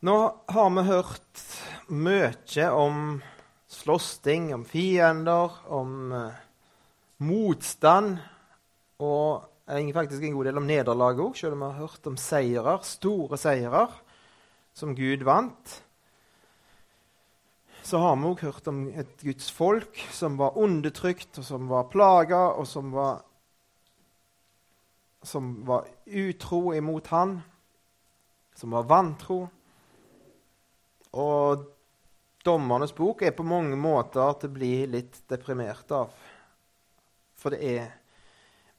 Nå har vi hørt mye om slåssing, om fiender, om uh, motstand. Og faktisk en god del om nederlag òg, selv om vi har hørt om seirer, store seirer som Gud vant. Så har vi òg hørt om et Guds folk som var undertrykt, og som var plaga, og som var, som var utro imot Han, som var vantro. Og Dommernes bok er på mange måter til å bli litt deprimert av. For det er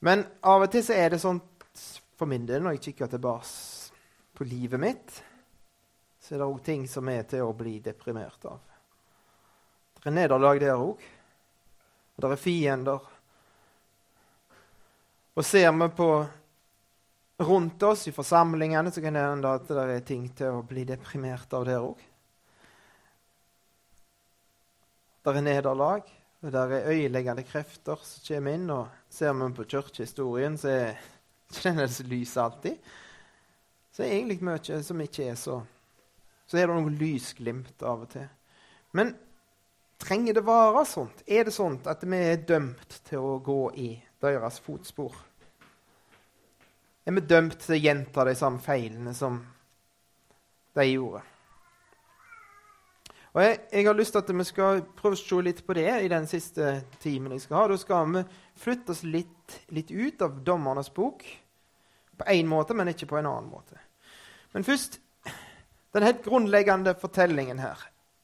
Men av og til så er det sånn for min del, når jeg kikker tilbake på livet mitt, så er det òg ting som er til å bli deprimert av. Det er nederlag der òg. Og det er fiender. Og ser vi på rundt oss i forsamlingene, så kan det hende at det er ting til å bli deprimert av der òg. Det er nederlag, og det er øyeleggende krefter som kommer inn. og Ser vi på kirkehistorien, så er ikke så lys alltid. Så er egentlig mye som ikke er så Så er det noen lysglimt av og til. Men trenger det være sånt? Er det sånt at vi er dømt til å gå i deres fotspor? Er vi dømt til å gjenta de samme feilene som de gjorde? Og jeg, jeg, har lyst til at vi skal prøve å se litt på det i den siste timen jeg skal ha. Da skal vi flytte oss litt, litt ut av Dommernes bok. På én måte, men ikke på en annen måte. Men først Den helt grunnleggende fortellingen her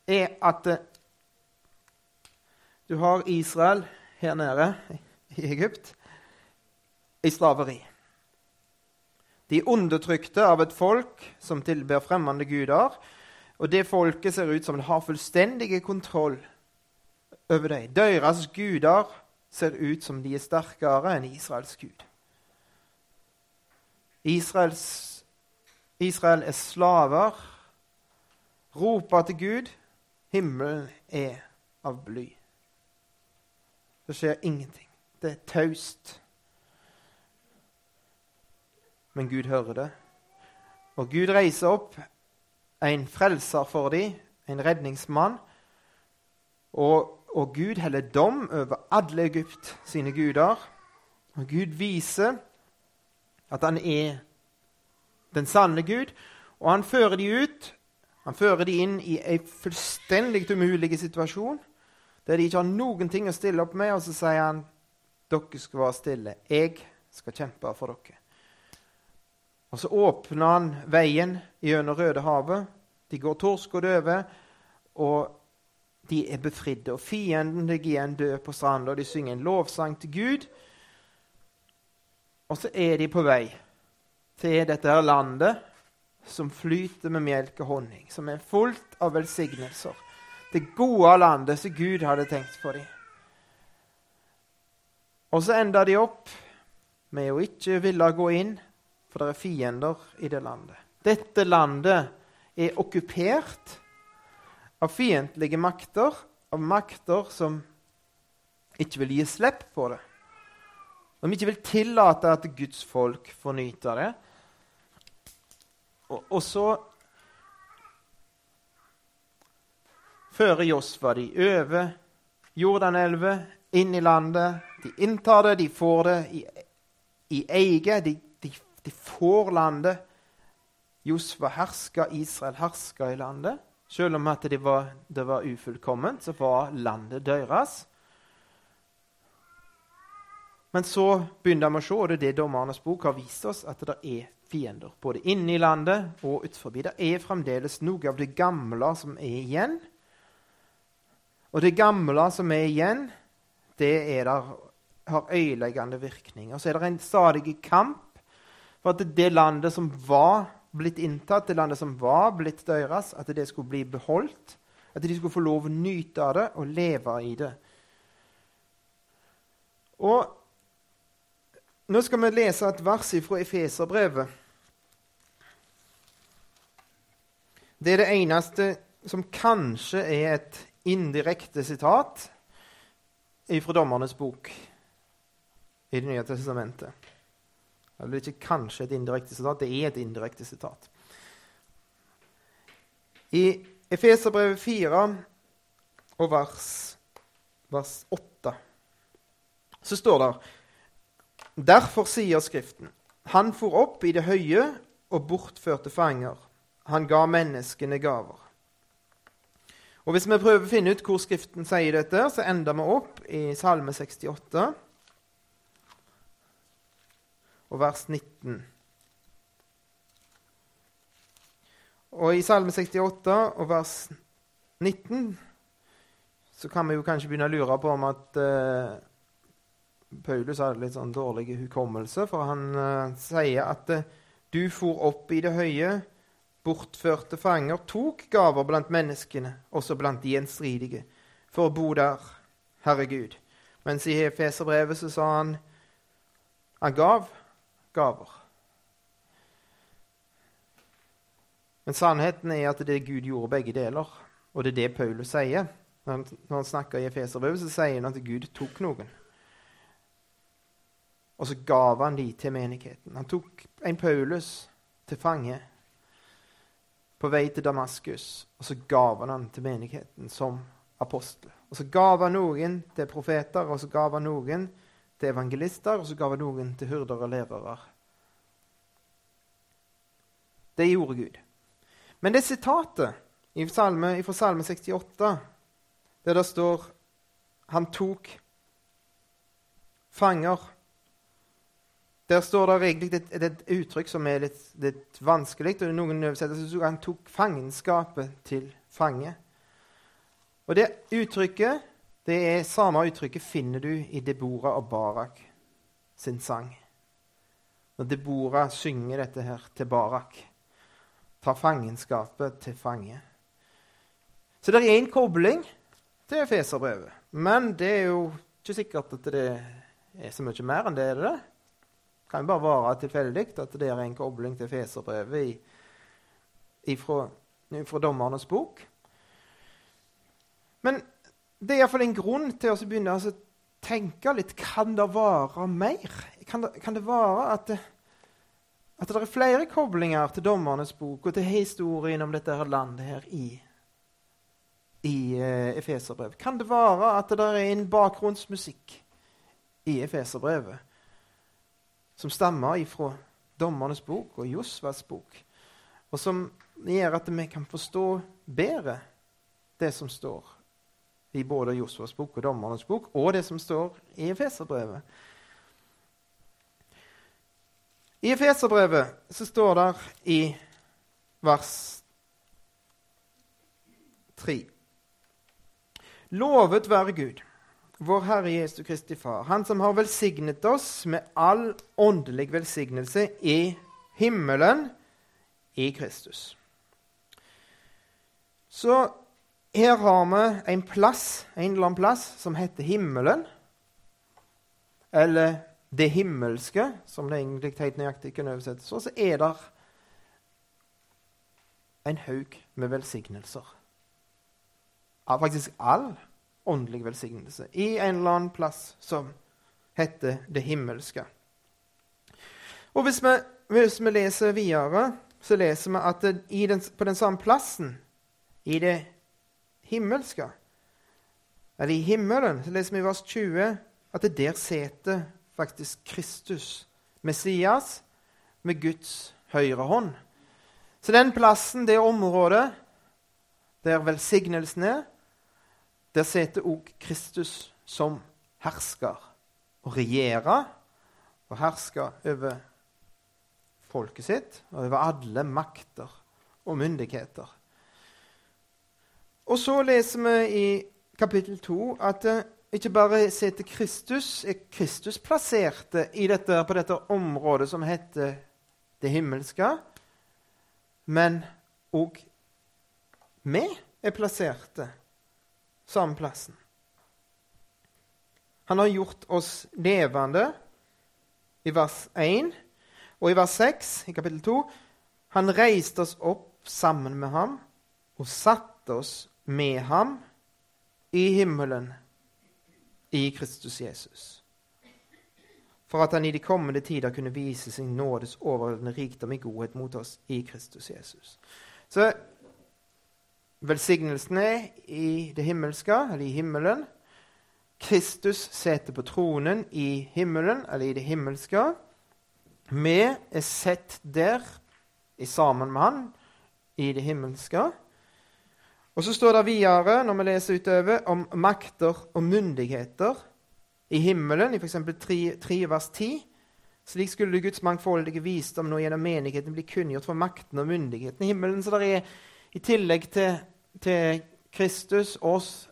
er at uh, du har Israel her nede i Egypt i slaveri. De er undertrykte av et folk som tilber fremmede guder og det folket ser ut som det har fullstendig kontroll over dem. Deres guder ser ut som de er sterkere enn Israels gud. Israels, Israel er slaver, roper til Gud. Himmelen er av bly. Det skjer ingenting. Det er taust. Men Gud hører det. Og Gud reiser opp en frelser for dem, en redningsmann. Og, og Gud heller dom over alle Egypt sine guder. Og Gud viser at han er den sanne Gud, og han fører dem ut. Han fører dem inn i en fullstendig umulig situasjon, der de ikke har noen ting å stille opp med, og så sier han dere skal være stille. Jeg skal kjempe for dere. Og så åpner han veien gjennom Rødehavet. De går torsk og døve, og de er befridde. Og fienden ligger igjen død på stranda, og de synger en lovsang til Gud. Og så er de på vei til dette her landet som flyter med melk og honning, som er fullt av velsignelser. Det gode landet som Gud hadde tenkt for dem. Og så ender de opp med å ikke ville gå inn for det er fiender i det landet. Dette landet er okkupert av fiendtlige makter, av makter som ikke vil gi slipp på det. De ikke vil tillate at Guds folk får nyte det. Og, og så fører Josfa de over Jordanelva, inn i landet. De inntar det, de får det i, i eie. De de får landet. Josfa herska, Israel herska i landet. Selv om det var, det var ufullkomment, så var landet deres. Men så begynner vi å se, og det er det Dommernes bok har vist oss, at det er fiender. Både inne i landet og utenfor. Det er fremdeles noe av det gamle som er igjen. Og det gamle som er igjen, det er der, har øyeleggende virkning. Og så er det en stadig kamp for at det landet som var blitt inntatt, det landet som var blitt deres, at det skulle bli beholdt. At de skulle få lov å nyte av det og leve i det. Og Nå skal vi lese et vers fra Efeserbrevet. Det er det eneste som kanskje er et indirekte sitat fra Dommernes bok i Det nye testamentet. Eller ikke kanskje et indirekte sitat, det er et indirekte sitat. I Efeserbrevet 4 og vers, vers 8 så står det Derfor sier Skriften Han for opp i det høye og bortførte fanger. Han ga menneskene gaver. Og Hvis vi prøver å finne ut hvor Skriften sier dette, så ender vi opp i Salme 68 og vers 19. Og i Salme 68 og vers 19 så kan vi jo kanskje begynne å lure på om at uh, Paulus hadde litt sånn dårlig hukommelse, for han uh, sier at uh, du for opp i det høye, bortførte fanger, tok gaver blant menneskene, også blant de gjenstridige, for å bo der, Herregud. Mens i Efeserbrevet så sa han han gav gaver. Men sannheten er at det Gud gjorde begge deler. Og det er det Paulus sier. Når han snakker i Efeserbrevet, så sier han at Gud tok noen. Og så gav han de til menigheten. Han tok en Paulus til fange på vei til Damaskus, og så gav han han til menigheten som apostel. Og så gav han noen til profeter, og så gav han noen til evangelister, og så gav han noen til hyrder og lærere. Det gjorde Gud. Men det sitatet fra salme, salme 68, der det står 'Han tok fanger' Der står det egentlig et, et uttrykk som er litt, litt vanskelig. og noen oversettelser Han tok fangenskapet til fange. Og det uttrykket, det er samme uttrykket finner du i Debora og Barak sin sang. Når Debora synger dette her til Barak tar fangenskapet til fange. Så det er en kobling til Feserbrevet. Men det er jo ikke sikkert at det er så mye mer enn det. er det. Kan jo bare være tilfeldig at det er en kobling til Feserbrevet fra Dommernes bok. Men det er iallfall en grunn til å begynne å tenke litt Kan det være mer? Kan det, kan det være at det, at det er flere koblinger til Dommernes bok og til historien om dette her landet her i, i uh, Efeserbrevet. Kan det være at det er en bakgrunnsmusikk i Efeserbrevet som stammer ifra Dommernes bok og Josvas bok, og som gjør at vi kan forstå bedre det som står i både Josvas bok og Dommernes bok, og det som står i Efeserbrevet. I Efeserbrevet så står det i vers 3 Lovet være Gud, vår Herre Jesu Kristi Far, Han som har velsignet oss med all åndelig velsignelse i himmelen i Kristus. Så her har vi en plass, en eller annen plass som heter himmelen. Eller det himmelske, som det egentlig helt nøyaktig kan oversettes, og så er det en haug med velsignelser. Faktisk all åndelig velsignelse i en eller annen plass som heter det himmelske. Og hvis vi, hvis vi leser videre, så leser vi at den, på den samme plassen, i det himmelske, eller i himmelen, så leser vi i vers 20 at det der sitter faktisk Kristus, Messias, med Guds høyre hånd. Så den plassen, det området der velsignelsen er, der sitter òg Kristus som hersker og regjerer og hersker over folket sitt og over alle makter og myndigheter. Og så leser vi i kapittel 2 at ikke bare se til Kristus, er Kristus plasserte dette, på dette området som heter det himmelske, men òg vi er plasserte samme plassen. Han har gjort oss levende i vers 1, og i vers 6 i kapittel 2 Han reiste oss opp sammen med ham og satte oss med ham i himmelen i Kristus Jesus. For at han i de kommende tider kunne vise sin nådes overveldende rikdom i godhet mot oss i Kristus Jesus. Så velsignelsene i det himmelske, eller i himmelen. Kristus sitter på tronen i himmelen, eller i det himmelske. Vi er sett der i sammen med han i det himmelske. Og så står det videre, når vi leser utover, om makter og myndigheter i himmelen, i f.eks. 3, 3 vers 10. Slik skulle Guds mangfoldige visdom nå gjennom menigheten bli kunngjort for makten og myndigheten i himmelen. Så det er i tillegg til, til Kristus, oss,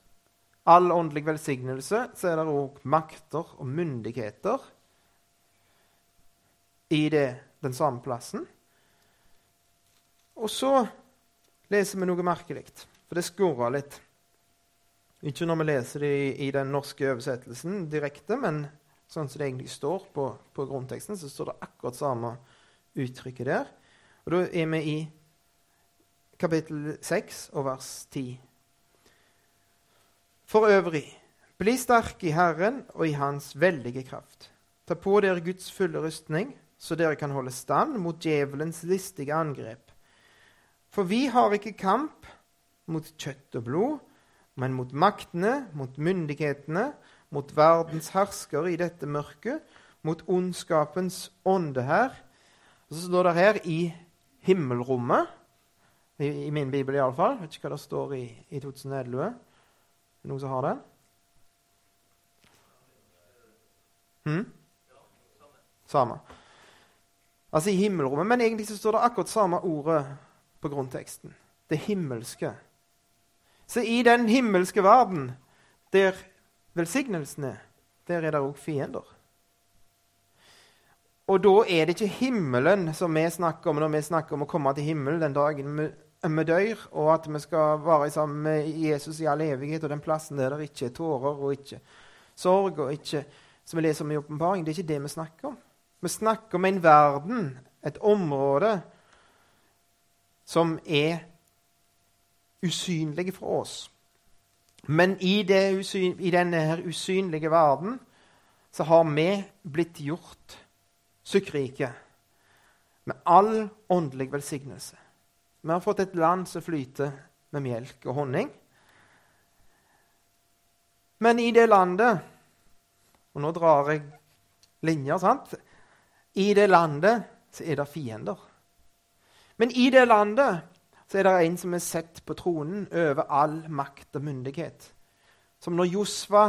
all åndelig velsignelse, så er det òg makter og myndigheter i det, den samme plassen. Og så leser vi noe merkelig, for det skurrer litt. Ikke når vi leser det i, i den norske oversettelsen direkte, men sånn som det egentlig står på, på grunnteksten, så står det akkurat samme uttrykket der. Og da er vi i kapittel 6 og vers 10. For øvrig, bli sterke i Herren og i Hans veldige kraft. Ta på dere Guds fulle rustning, så dere kan holde stand mot djevelens listige angrep. For vi har ikke kamp mot kjøtt og blod, men mot maktene, mot myndighetene, mot verdens herskere i dette mørket, mot ondskapens ånde her. Så står det her i himmelrommet, i, i min bibel iallfall. Vet ikke hva det står i, i 2011. Noen som har den? Hmm? Samme. Altså i himmelrommet. Men egentlig så står det akkurat samme ordet på grunnteksten. Det himmelske. Så i den himmelske verden, der velsignelsen er, der er det òg fiender. Og da er det ikke himmelen som vi snakker om når vi snakker om å komme til himmelen den dagen vi, dør, og at vi skal være sammen med Jesus i all evighet, og den plassen der det ikke er tårer og ikke sorg, og ikke som vi leser om i åpenbaring. Det er ikke det vi snakker om. Vi snakker om en verden, et område, som er usynlig for oss. Men i, usyn, i denne her usynlige verden så har vi blitt gjort sukkrike med all åndelig velsignelse. Vi har fått et land som flyter med melk og honning. Men i det landet Og nå drar jeg linjer, sant? I det landet så er det fiender. Men i det landet så er det en som er sett på tronen over all makt og myndighet. Som når Josva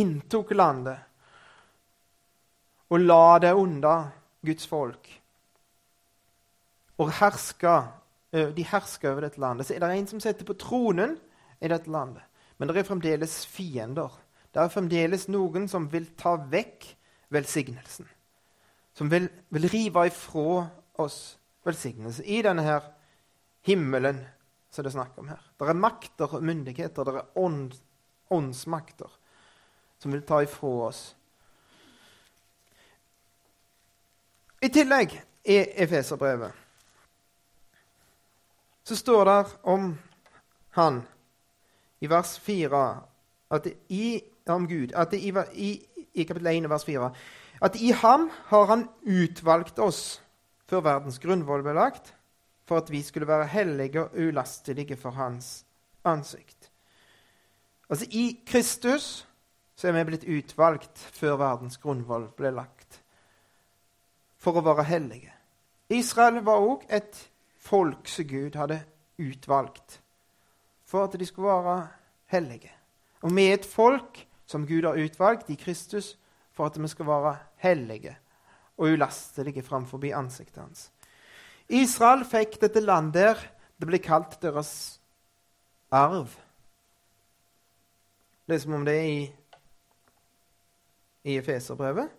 inntok landet og la det under Guds folk og herska, de herska over dette landet, så er det en som sitter på tronen i dette landet. Men det er fremdeles fiender. Det er fremdeles noen som vil ta vekk velsignelsen. Som vil, vil rive ifra oss velsignelse i denne her himmelen som det er snakk om her. Det er makter og myndigheter, det er ånd, åndsmakter som vil ta ifra oss. I tillegg i Efeserbrevet så står det om han i vers 4 at i, om Gud at i, i, i kapittel 1 vers 4 at i ham har han utvalgt oss før verdens grunnvoll ble lagt for at vi skulle være hellige og ulastelige for Hans ansikt. Altså I Kristus så er vi blitt utvalgt før verdens grunnvoll ble lagt, for å være hellige. Israel var òg et folk som Gud hadde utvalgt for at de skulle være hellige. Og vi er et folk som Gud har utvalgt i Kristus for at vi skal være hellige og ulastelige framfor ansiktet hans. Israel fikk dette landet der det ble kalt deres arv. Leser vi om det i, i Efeserbrevet,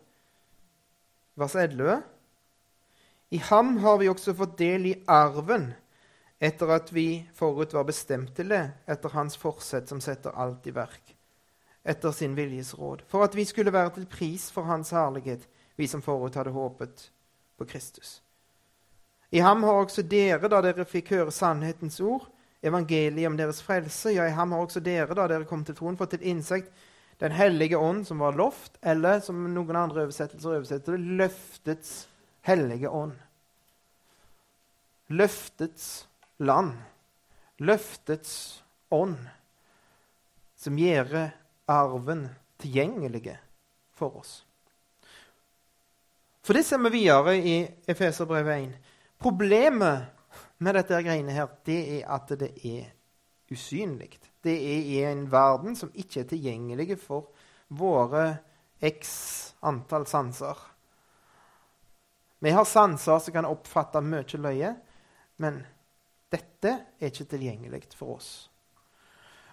vers 11. I ham har vi også fått del i arven, etter at vi forut var bestemt til det, etter hans forsett som setter alt i verk, etter sin viljes råd, for at vi skulle være til pris for hans herlighet, vi som forut hadde håpet på Kristus. I ham har også dere, da dere fikk høre sannhetens ord, evangeliet om deres frelse, ja, i ham har også dere, da dere kom til troen, fått til innsikt Den hellige ånd, som var loft, eller som noen andre oversettelser oversetter det, løftets hellige ånd. Løftets land. løftets ånd, som gjør arven tilgjengelig for oss. For det ser vi videre i Efeserbrevet 1. Problemet med dette greiene her, det er at det er usynlig. Det er i en verden som ikke er tilgjengelig for våre x antall sanser. Vi har sanser som kan oppfatte mye løye, men dette er ikke tilgjengelig for oss.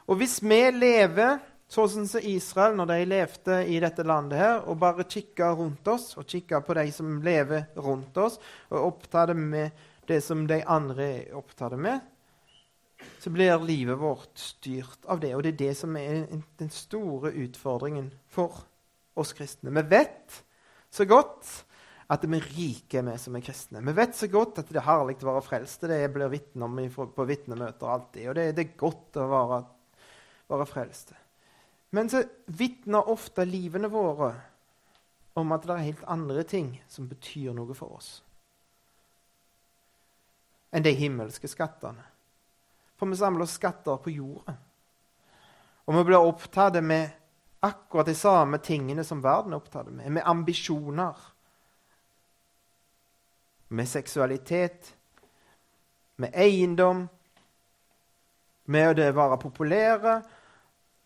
Og hvis vi lever sånn som Israel når de levde i dette landet, her, og bare kikka rundt oss og kikka på de som lever rundt oss, og opptatt med det som de andre er opptatt med, så blir livet vårt styrt av det. Og det er det som er den store utfordringen for oss kristne. Vi vet så godt at vi er rike, vi som er kristne. Vi vet så godt at det er herlig å være frelst. Det blir vitne om på vitnemøter alltid. Og det, det, er godt å være, være frelste. Men så vitner ofte livene våre om at det er helt andre ting som betyr noe for oss enn de himmelske skattene. For vi samler skatter på jorda. Og vi blir opptatt med akkurat de samme tingene som verden er opptatt med. Med ambisjoner. Med seksualitet. Med eiendom. Med å være populære.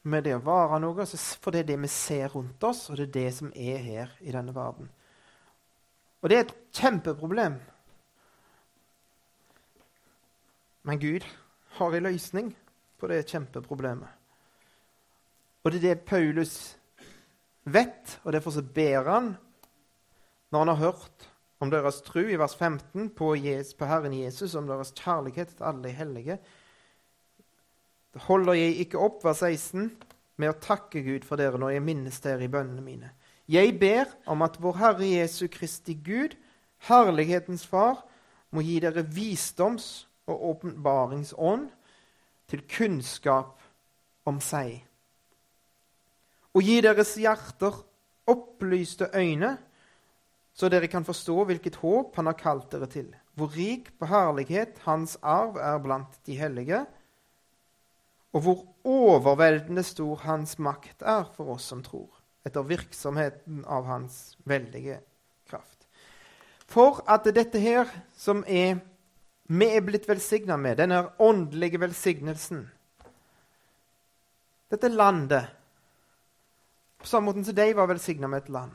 Med det å være noe. For det er det vi ser rundt oss, og det er det som er her i denne verden. Og det er et kjempeproblem. Men Gud har en løsning på det kjempeproblemet. Og det er det Paulus vet, og derfor så ber han, når han har hørt om deres tro i vers 15 på, Jesus, på Herren Jesus, om deres kjærlighet til alle de hellige. Holder jeg ikke opp, vers 16, med å takke Gud for dere når jeg minnes dere i bønnene mine. Jeg ber om at vår Herre Jesu Kristi Gud, herlighetens Far, må gi dere visdoms- og åpenbaringsånd til kunnskap om seg. Og gi deres hjerter opplyste øyne, så dere kan forstå hvilket håp han har kalt dere til, hvor rik på herlighet hans arv er blant de hellige, og hvor overveldende stor hans makt er for oss som tror, etter virksomheten av hans veldige kraft. For at dette her, som er vi er blitt velsigna med, denne åndelige velsignelsen. Dette landet På samme måte som de var velsigna med et land,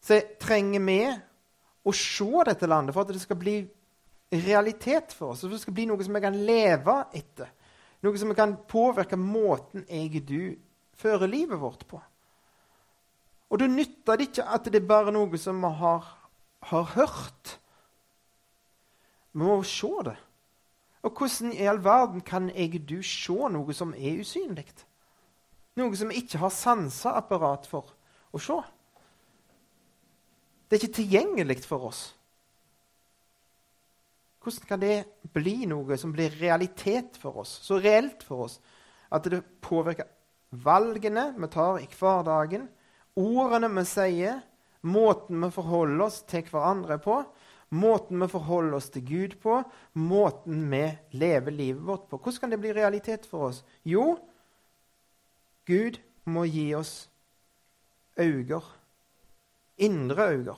så trenger vi å se dette landet for at det skal bli realitet for oss. For det skal bli noe som vi kan leve etter. Noe som kan påvirke måten jeg du fører livet vårt på. Og da nytter det ikke at det er bare noe som vi har, har hørt. Vi må se det. Og hvordan i all verden kan jeg du se noe som er usynlig? Noe som vi ikke har sanseapparat for å se. Det er ikke tilgjengelig for oss. Hvordan kan det bli noe som blir realitet for oss, så reelt for oss, at det påvirker valgene vi tar i hverdagen, ordene vi sier, måten vi forholder oss til hverandre på, måten vi forholder oss til Gud på, måten vi lever livet vårt på. Hvordan kan det bli realitet for oss? Jo, Gud må gi oss øyne, indre øyne,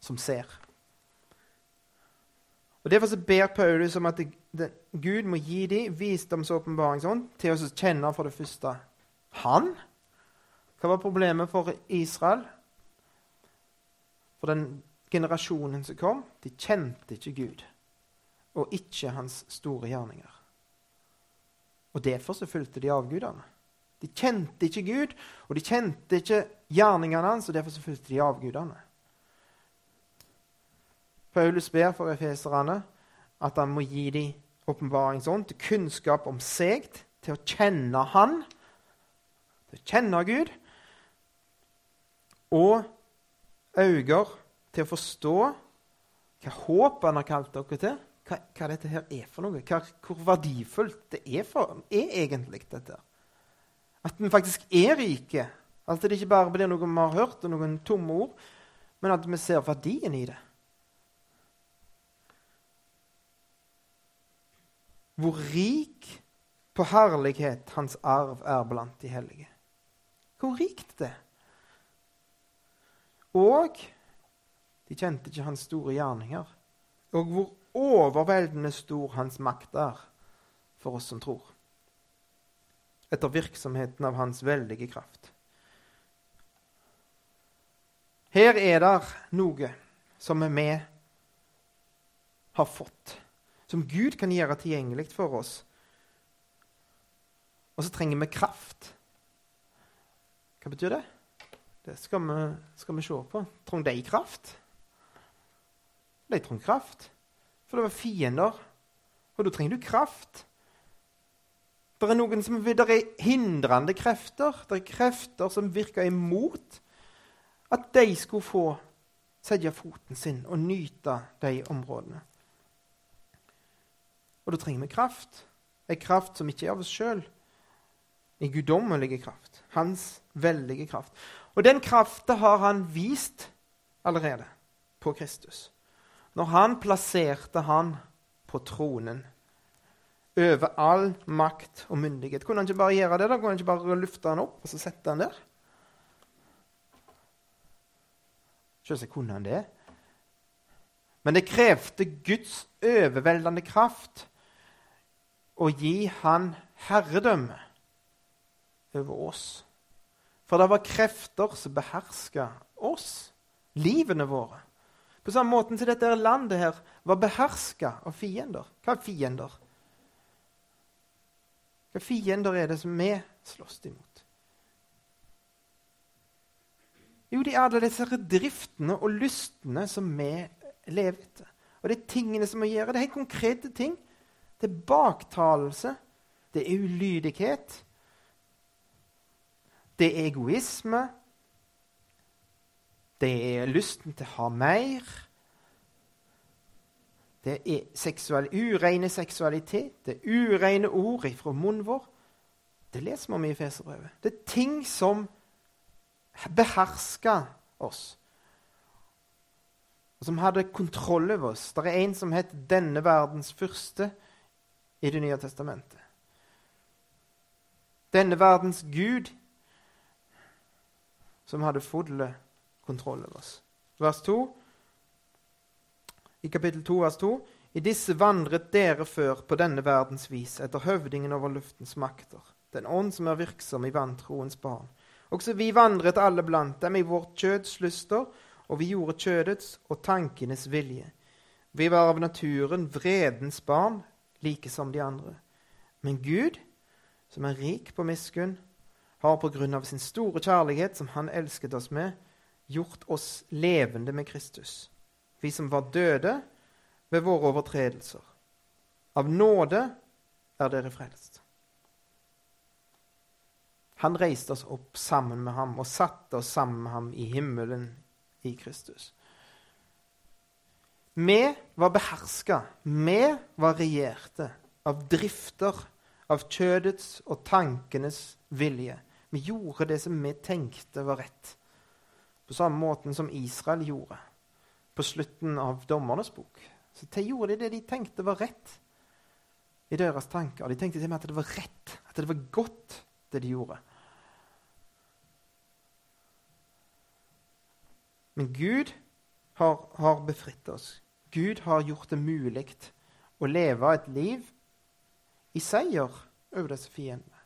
som ser. Og Derfor så ber Paulus om at det, det, Gud må gi dem visdomsåpenbaringsånd til å kjenne for det første Han. Hva var problemet for Israel? For den generasjonen som kom, de kjente ikke Gud og ikke hans store gjerninger. Og Derfor så fulgte de avgudene. De kjente ikke Gud, og de kjente ikke gjerningene hans, og derfor så fulgte de avgudene. Paulus ber for efeserne at han må gi dem åpenbaringsånd til kunnskap om seg, til å kjenne Han, til å kjenne Gud, og øyne til å forstå hva håp han har kalt dere til, hva, hva dette her er for noe, hva, hvor verdifullt det er, for, er egentlig dette. At vi faktisk er rike. At det ikke bare blir noe vi har hørt, og noen tomme ord, men at vi ser verdien i det. Hvor rik på herlighet hans arv er blant de hellige. Hvor rikt det er. Og de kjente ikke hans store gjerninger. Og hvor overveldende stor hans makt er for oss som tror. Etter virksomheten av hans veldige kraft. Her er det noe som vi har fått, som Gud kan gjøre tilgjengelig for oss. Og så trenger vi kraft. Hva betyr det? Det skal vi, skal vi se på. Trenger de kraft? De trenger kraft. For det var fiender. Og da trenger du kraft. Det er noen som, det er hindrende krefter. Det er krefter som virker imot at de skulle få sette foten sin og nyte de områdene. Og da trenger vi kraft. En kraft som ikke er av oss sjøl. En guddommelig kraft. Hans veldige kraft. Og den krafta har han vist allerede på Kristus. Når han plasserte han på tronen over all makt og myndighet. Kunne han ikke bare gjøre det? da? Kunne han ikke bare lufte han opp og så sette han der? Selvsagt kunne han det. Men det krevde Guds overveldende kraft å gi han herredømme over oss. For det var krefter som beherska oss, livene våre. På samme måte som dette landet her var beherska av fiender. Hva er fiender? Hva fiender er det som vi slåss imot? Jo, det er alle disse driftene og lystene som vi lever etter. Og det er tingene som må gjøre. Det er helt konkrete ting. Det er baktalelse. Det er ulydighet. Det er egoisme. Det er lysten til å ha mer. Det er seksual, ureine seksualitet. Det er ureine ord fra munnen vår. Det leser vi om i Feserbrevet. Det er ting som behersker oss. Og som hadde kontroll over oss. Det er en som het 'denne verdens fyrste' i Det nye testamentet. Denne verdens gud som hadde full kontroll over oss. Vers 2. I kapittel 2, vers 2. I disse vandret dere før på denne verdens vis, etter høvdingen over luftens makter, den ånd som er virksom i vantroens barn. Også vi vandret alle blant dem i vårt kjøds lyster, og vi gjorde kjødets og tankenes vilje. Vi var av naturen vredens barn, like som de andre. Men Gud, som er rik på miskunn, har på grunn av sin store kjærlighet, som han elsket oss med, gjort oss levende med Kristus, vi som var døde ved våre overtredelser. Av nåde er dere frelst. Han reiste oss opp sammen med ham og satte oss sammen med ham i himmelen i Kristus. Vi var beherska, vi var regjerte av drifter, av kjødets og tankenes vilje. Vi gjorde det som vi tenkte var rett. På samme måten som Israel gjorde på slutten av Dommernes bok. Så de gjorde det de tenkte var rett i deres tanker. De tenkte til meg at det var rett, at det var godt, det de gjorde. Men Gud har, har befridd oss. Gud har gjort det mulig å leve et liv i seier over disse fiendene.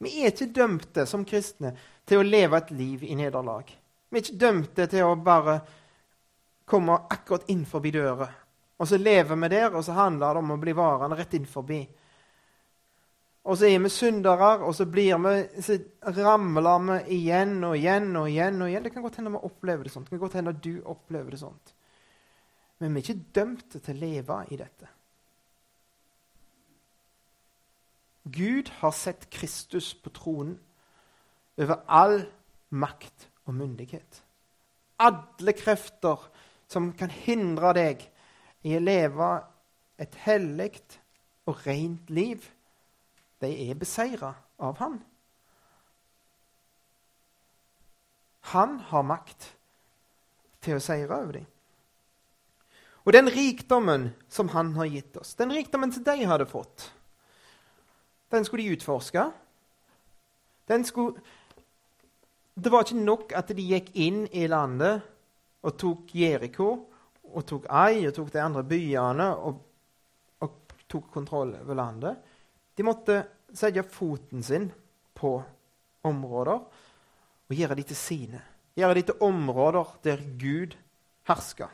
Vi er ikke dømte som kristne til å leve et liv i nederlag. Vi er ikke dømte til å bare komme akkurat inn forbi døra. Og så lever vi der, og så handler det om å bli varende rett inn forbi. Og så er vi syndere, og så, vi, så ramler vi igjen og igjen og igjen. og igjen. Det kan godt hende vi opplever det sånt. Det kan godt hende du opplever det sånt. Men vi er ikke dømte til å leve i dette. Gud har sett Kristus på tronen over all makt og myndighet. Alle krefter som kan hindre deg i å leve et hellig og rent liv, de er beseira av Han. Han har makt til å seire over dem. Og den rikdommen som han har gitt oss, den rikdommen som de hadde fått, den skulle de utforske. Den skulle Det var ikke nok at de gikk inn i landet og tok Jeriko og tok Ai og tok de andre byene og, og tok kontroll over landet. De måtte sette foten sin på områder og gjøre de til sine. Gjøre de til områder der Gud herska.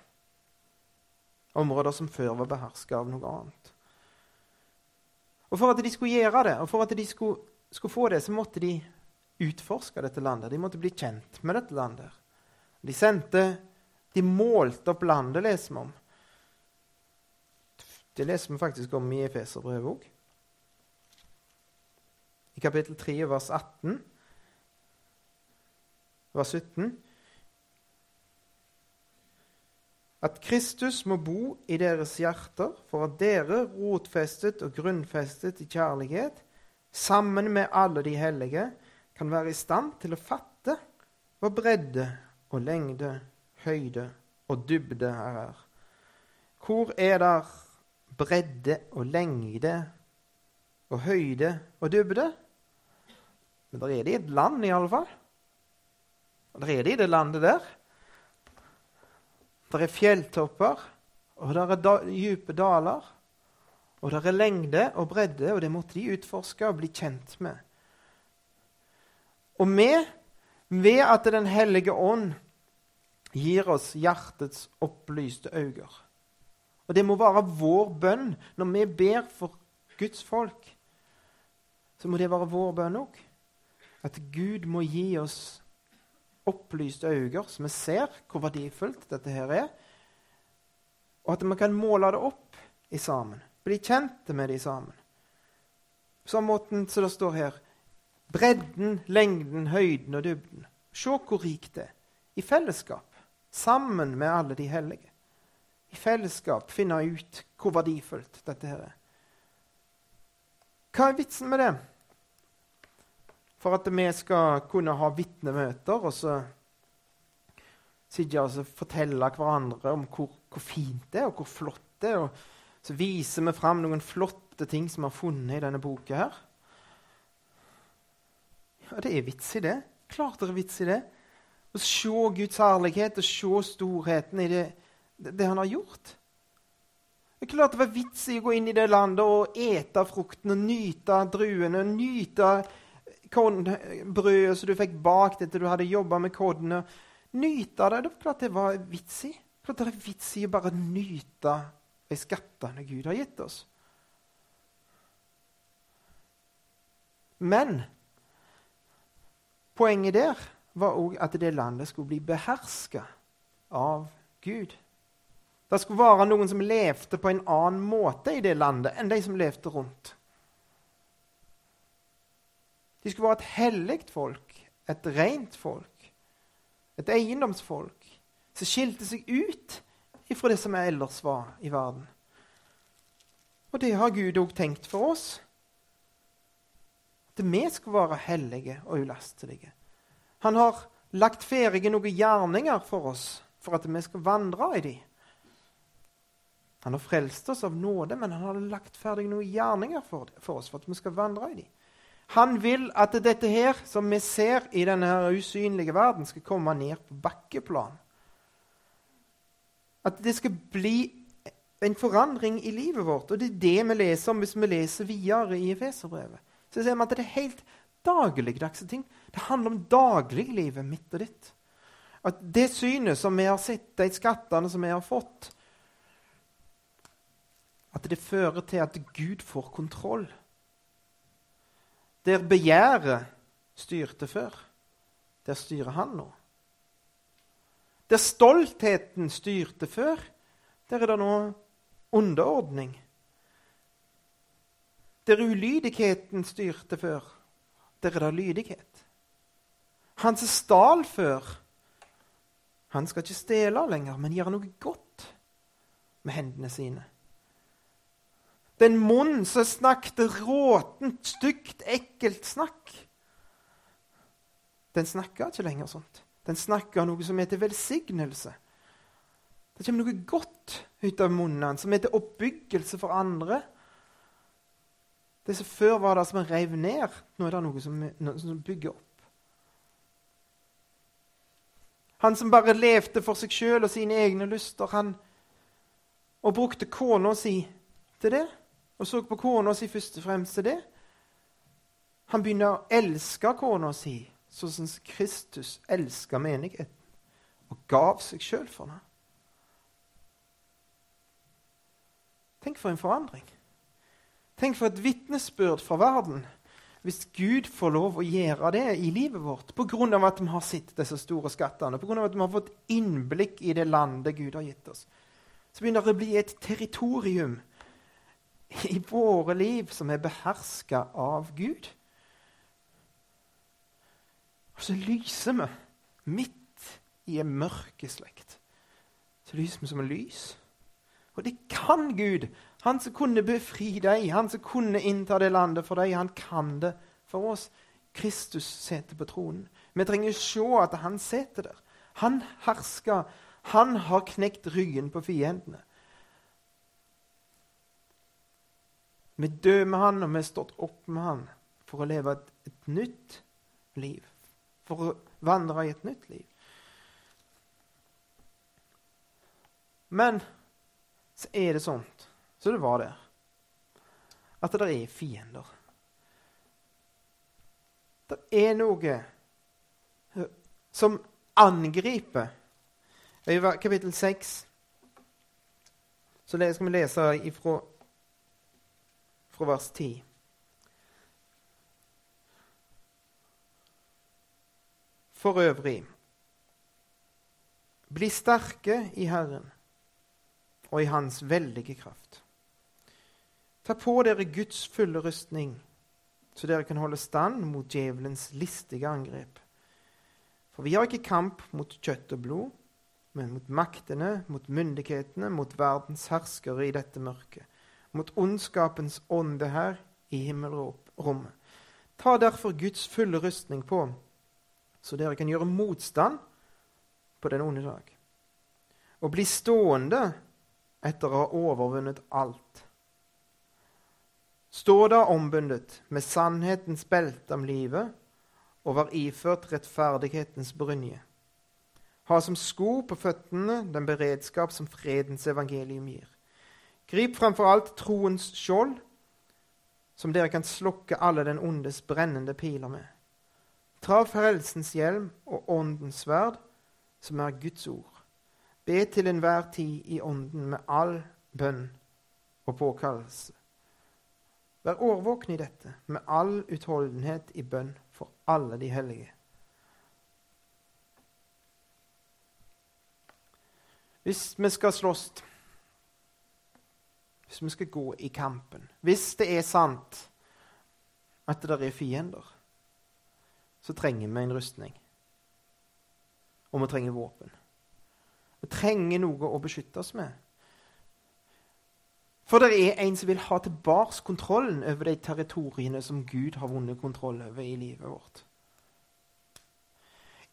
Områder som før var beherska av noe annet. Og For at de skulle gjøre det, og for at de skulle, skulle få det, så måtte de utforske dette landet. De måtte bli kjent med dette landet. De sendte De målte opp landet, leser vi om. Det leser vi faktisk om i Efeserbrevet òg. I kapittel 3, vers 18, vers 17 At Kristus må bo i deres hjerter for at dere, rotfestet og grunnfestet i kjærlighet, sammen med alle de hellige, kan være i stand til å fatte hva bredde og lengde, høyde og dybde her er. Hvor er der bredde og lengde og høyde og dybde? Men der er det i et land, iallfall. Der er det i det landet der. Der er fjelltopper, og der er da, dype daler. Og der er lengde og bredde, og det måtte de utforske og bli kjent med. Og vi, ved at Den hellige ånd gir oss hjertets opplyste øyne Og det må være vår bønn når vi ber for Guds folk. Så må det være vår bønn òg. At Gud må gi oss opplyste øyne, så vi ser hvor verdifullt dette her er. Og at vi kan måle det opp i sammen. Bli kjente med det sammen. På samme måten som det står her Bredden, lengden, høyden og dybden. Se hvor rikt det er. I fellesskap. Sammen med alle de hellige. I fellesskap finne ut hvor verdifullt dette her er. Hva er vitsen med det? For at vi skal kunne ha vitnemøter og så sitte og fortelle hverandre om hvor, hvor, fint det er, og hvor flott det er. Og så viser vi fram noen flotte ting som vi har funnet i denne boka her. Ja, det er vits i det. Klart det er vits i det. Å se Guds herlighet og se storheten i det, det, han har gjort. Det er klart det var vits i å gå inn i det landet og ete frukten og nyte druene. og Nyte brødet som du fikk bakt etter du hadde jobba med kodene. Nyte det. Det er klart det var vits i. Det er vits i å bare nyte de skattene Gud har gitt oss. Men Poenget der var òg at det landet skulle bli beherska av Gud. Det skulle være noen som levde på en annen måte i det landet enn de som levde rundt. De skulle være et hellig folk, et rent folk, et eiendomsfolk som skilte seg ut ifra det som ellers var i verden. Og det har Gud òg tenkt for oss at vi skal være hellige og ulastelige. Han har lagt ferdige noen gjerninger for oss for at vi skal vandre i dem. Han har frelst oss av nåde, men han har lagt ferdig noen gjerninger for, oss for at vi skal vandre i dem. Han vil at dette her, som vi ser i denne usynlige verden, skal komme ned på bakkeplan. At det skal bli en forandring i livet vårt. Og det er det vi leser om hvis vi leser videre i Efeserbrevet så ser vi at det er helt dagligdagse ting. Det handler om dagliglivet mitt og ditt. At det synet som vi har sett, de skattene som vi har fått At det fører til at Gud får kontroll. Der begjæret styrte før, der styrer han nå. Der stoltheten styrte før, der er det nå underordning. Der ulydigheten styrte før, der er det lydighet. Han som stal før, han skal ikke stjele lenger, men gjøre noe godt med hendene sine. Den munn som snakket råtent, stygt, ekkelt snakk, den snakker ikke lenger sånt. Den snakker noe som heter velsignelse. Det kommer noe godt ut av munnen som heter oppbyggelse for andre. Det som før var det som en reiv ned, nå er det noe som, noe som bygger opp. Han som bare levde for seg sjøl og sine egne lyster, han, og brukte kona si til det, og så på kona si først og fremst det. Han begynner å elske kona si sånn som Kristus elska menigheten og gav seg sjøl for henne. Tenk for en forandring. Tenk for et vitnesbyrd fra verden hvis Gud får lov å gjøre det i livet vårt pga. at vi har sett disse store skattene, pga. at vi har fått innblikk i det landet Gud har gitt oss. Så begynner det å bli et territorium i våre liv som er beherska av Gud. Og så lyser vi midt i en mørke slekt. Så lyser vi som en lys. Og det kan Gud. Han som kunne befri deg, han som kunne innta det landet for deg, han kan det for oss. Kristus sitter på tronen. Vi trenger å se at han sitter der. Han hersker. Han har knekt ryggen på fiendene. Vi dør med han, og vi har stått opp med han for å leve et, et nytt liv. For å vandre i et nytt liv. Men så er det sånt så det var der, at det er fiender. Det er noe som angriper. I kapittel 6 så skal vi lese ifra, fra vers 10. For øvrig, bli sterke i Herren og i Hans veldige kraft. Ta på dere Guds fulle rustning, så dere kan holde stand mot djevelens listige angrep. For vi har ikke kamp mot kjøtt og blod, men mot maktene, mot myndighetene, mot verdens herskere i dette mørket, mot ondskapens ånde her i himmelrommet. Ta derfor Guds fulle rustning på, så dere kan gjøre motstand på den onde dag, og bli stående etter å ha overvunnet alt. Stå da ombundet med sannhetens belte om livet og var iført rettferdighetens brynje. Ha som sko på føttene den beredskap som fredens evangelium gir. Grip framfor alt troens skjold, som dere kan slokke alle den ondes brennende piler med. Tra frelsens hjelm og åndens sverd, som er Guds ord. Be til enhver tid i Ånden med all bønn og påkallelse. Vær årvåkne i dette, med all utholdenhet i bønn for alle de hellige. Hvis vi skal slåss, hvis vi skal gå i kampen Hvis det er sant at det der er fiender, så trenger vi en rustning. Og vi trenger våpen. Vi trenger noe å beskytte oss med. For det er en som vil ha tilbake kontrollen over de territoriene som Gud har vunnet kontroll over i livet vårt.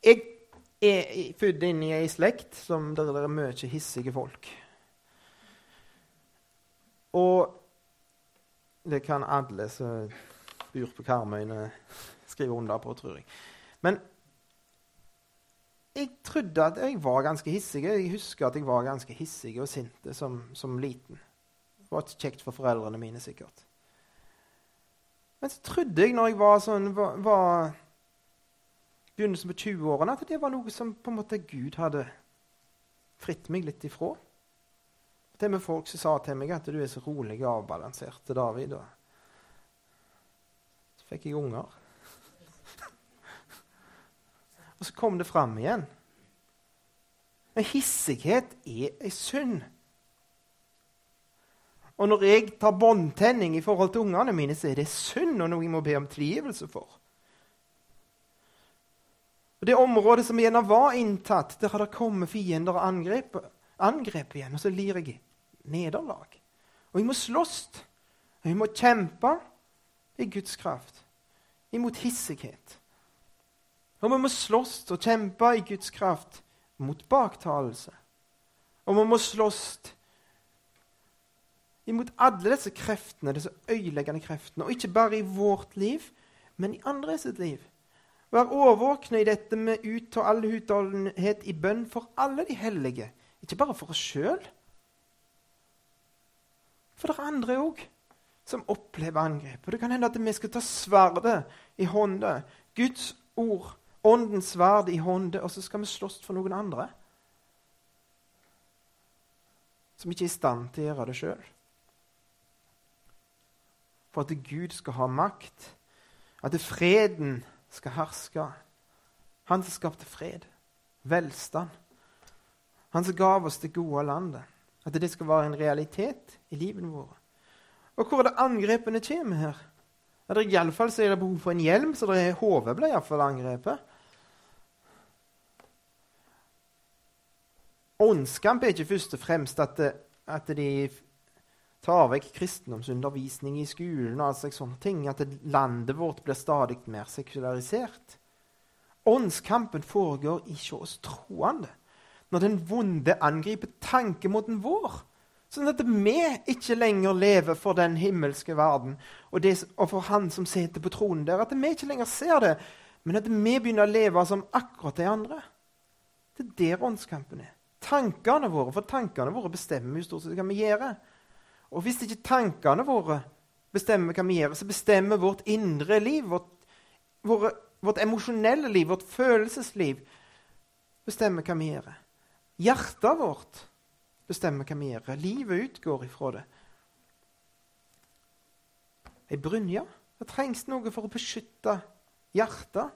Jeg er født inn i ei slekt som der er mye hissige folk. Og det kan alle som bor på Karmøyene, skrive under på, tror jeg. Men jeg trodde at jeg var ganske hissig. Jeg husker at jeg var ganske hissig og sint som, som, liten. Det var ikke kjekt for foreldrene mine, sikkert. Men så trodde jeg når jeg var sånn var, var begynnelsen på 20-årene, at det var noe som på en måte Gud hadde fritt meg litt ifra. Det med folk som sa til meg at du er så rolig og avbalansert til David. Og så fikk jeg unger. Og så kom det fram igjen. Men hissighet er ei synd. Og når jeg tar båndtenning i forhold til ungene mine, så er det synd og noe jeg må be om tilgivelse for. Og Det området som gjerne var inntatt, der har det kommet fiender og angrep, angrep igjen. Og så lir jeg nederlag. Og jeg må slåss. Og jeg må kjempe i Guds kraft imot hissighet. Og vi må slåss og kjempe i Guds kraft mot baktalelse Og vi må slåss imot alle disse kreftene, disse øyeleggende kreftene. Og ikke bare i vårt liv, men i andre sitt liv. Vær årvåkne i dette med ut all utholdenhet i bønn for alle de hellige. Ikke bare for oss sjøl. For det er andre òg som opplever angrep. Og Det kan hende at vi skal ta sverdet i hånda, Guds ord, åndens sverd i hånda, og så skal vi slåss for noen andre som ikke er i stand til å gjøre det sjøl. For at Gud skal ha makt, at freden skal herske. Han som skapte fred, velstand. Han som gav oss det gode landet. At det skal være en realitet i livene våre. Og hvor er det angrepene kommer her? Ja, det er Iallfall er det behov for en hjelm, så det hodet ble iallfall angrepet. Åndskamp er ikke først og fremst at, det, at de tar vekk kristendomsundervisning i skolen, og altså sånne ting, at landet vårt blir stadig mer sekularisert. Åndskampen foregår ikke hos troende. Når den vonde angriper tankemåten vår, Sånn at vi ikke lenger lever for den himmelske verden og, det, og, for Han som sitter på tronen der. At vi ikke lenger ser det, men at vi begynner å leve som akkurat de andre. Det er der åndskampen er. Tankene våre, For tankene våre bestemmer jo stort sett hva vi gjør. Og hvis ikke tankene våre bestemmer hva vi gjør, så bestemmer vårt indre liv, vårt, våre, vårt emosjonelle liv, vårt følelsesliv, bestemmer hva vi gjør. Hjertet vårt bestemmer hva vi gjør. Livet utgår ifra det. Ei brynje. Det trengs noe for å beskytte hjertet.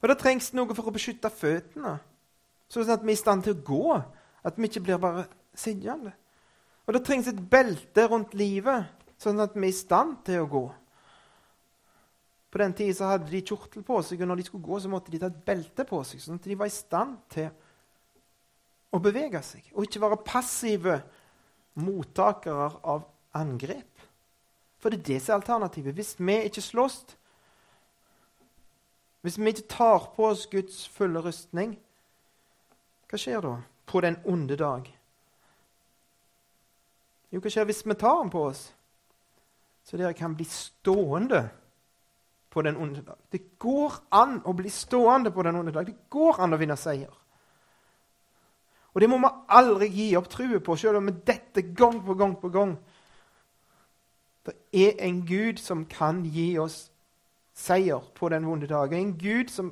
Og det trengs noe for å beskytte føttene, sånn at vi er i stand til å gå. At vi ikke blir bare sittende. Og det trengs et belte rundt livet, sånn at vi er i stand til å gå. På den tida hadde de kjortel på seg, og når de skulle gå, så måtte de ta et belte på seg, sånn at de var i stand til å bevege seg, og ikke være passive mottakere av angrep. For det er det som er alternativet. Hvis vi ikke slåss, hvis vi ikke tar på oss Guds fulle rustning, hva skjer da på den onde dag? Jo, hva skjer hvis vi tar den på oss? Så dere kan bli stående på den onde dag. Det går an å bli stående på den onde dag. Det går an å vinne seier. Og det må vi aldri gi opp troen på, selv om vi detter gang på gang på gang. Det er en Gud som kan gi oss seier på den vonde dagen. En Gud som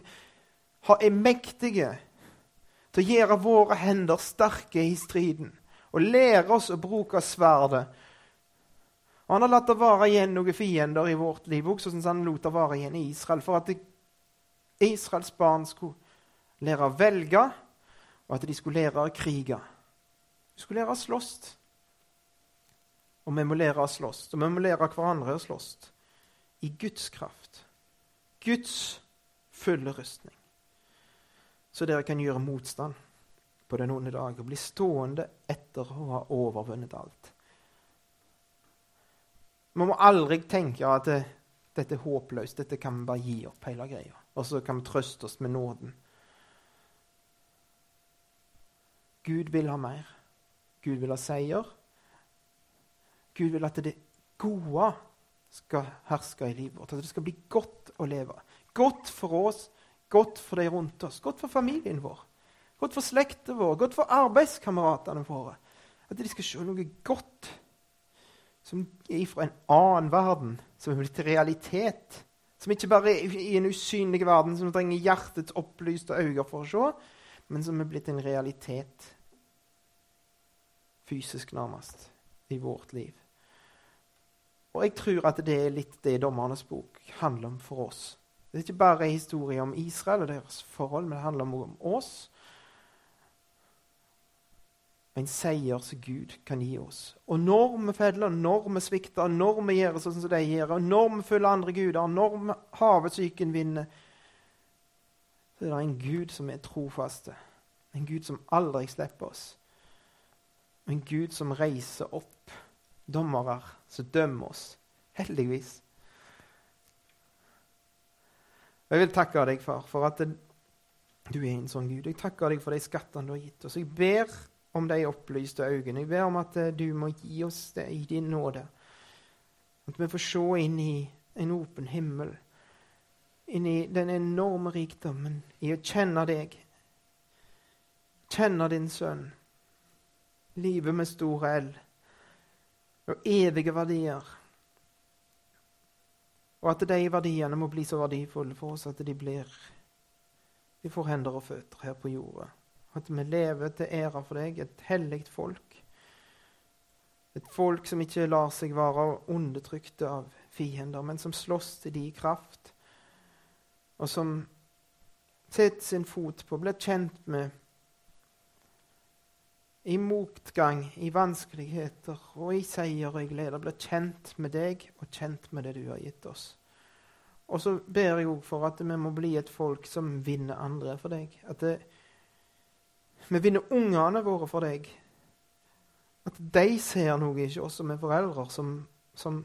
er mektig til å gjøre våre hender sterke i striden og lære oss å bruke sverdet. Og Han har latt det vare igjen noen fiender i vårt liv, også sånn som han lot det vare igjen i Israel, for at Israels barn skulle lære å velge og at de skulle lære å krige. De skulle lære å slåss. Og vi må lære å slåss. Og vi må lære hverandre å slåss. I Guds kraft. Guds fulle rustning. Så dere kan gjøre motstand på den onde dag og bli stående etter å ha overvunnet alt. Vi må aldri tenke at det, dette er håpløst, dette kan vi bare gi opp hele greia. Og så kan vi trøste oss med nåden. Gud vil ha mer. Gud vil ha seier. Gud vil at det gode skal herske i livet vårt. At det skal bli godt å leve. Godt for oss, godt for de rundt oss, godt for familien vår. Godt for slekten vår, godt for arbeidskameratene våre. At de skal se noe godt som er fra en annen verden, som er blitt realitet. Som ikke bare er i en usynlig verden som trenger hjertets opplyste øyne for å se, men som er blitt en realitet fysisk nærmest, i vårt liv. Og jeg tror at det er litt det Dommernes bok handler om for oss. Det er ikke bare en historie om Israel og deres forhold, men det handler om oss. En seier som Gud kan gi oss. Og når vi feller, når vi svikter, når vi gjør sånn som de gjør, og når vi følger andre guder, når vi havesyken vinner, så er det en Gud som er trofaste. En Gud som aldri slipper oss. En Gud som reiser opp dommere som dømmer oss. Heldigvis. Og Jeg vil takke deg, far, for at Du er en sånn Gud. Jeg takker deg for de skattene du har gitt oss. Jeg ber om de opplyste øynene. Jeg ber om at eh, du må gi oss det i din nåde. At vi får se inn i en åpen himmel. Inn i den enorme rikdommen i å kjenne deg. Kjenne din sønn. Livet med store L. Og evige verdier. Og at de verdiene må bli så verdifulle for oss at de blir Vi får hender og føtter her på jorda. At vi lever til ære for deg, et hellig folk. Et folk som ikke lar seg være undertrykte av fiender, men som slåss til de kraft, og som setter sin fot på, blir kjent med i motgang, i vanskeligheter og i seier og i glede, blir kjent med deg og kjent med det du har gitt oss. Og så ber jeg òg for at vi må bli et folk som vinner andre for deg. At det, vi vinner ungene våre for deg. At de ser noe ikke oss som er foreldre, som, som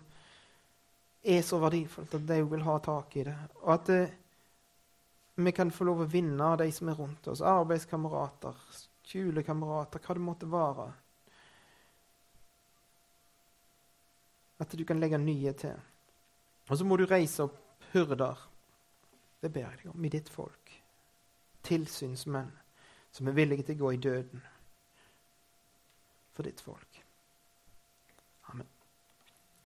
er så verdifullt at de vil ha tak i det. Og at det, vi kan få lov å vinne de som er rundt oss. Arbeidskamerater, skolekamerater, hva det måtte være. At du kan legge nye til. Og så må du reise opp hyrder. Det ber jeg deg om i ditt folk. Tilsynsmenn som er villige til å gå i døden for ditt folk.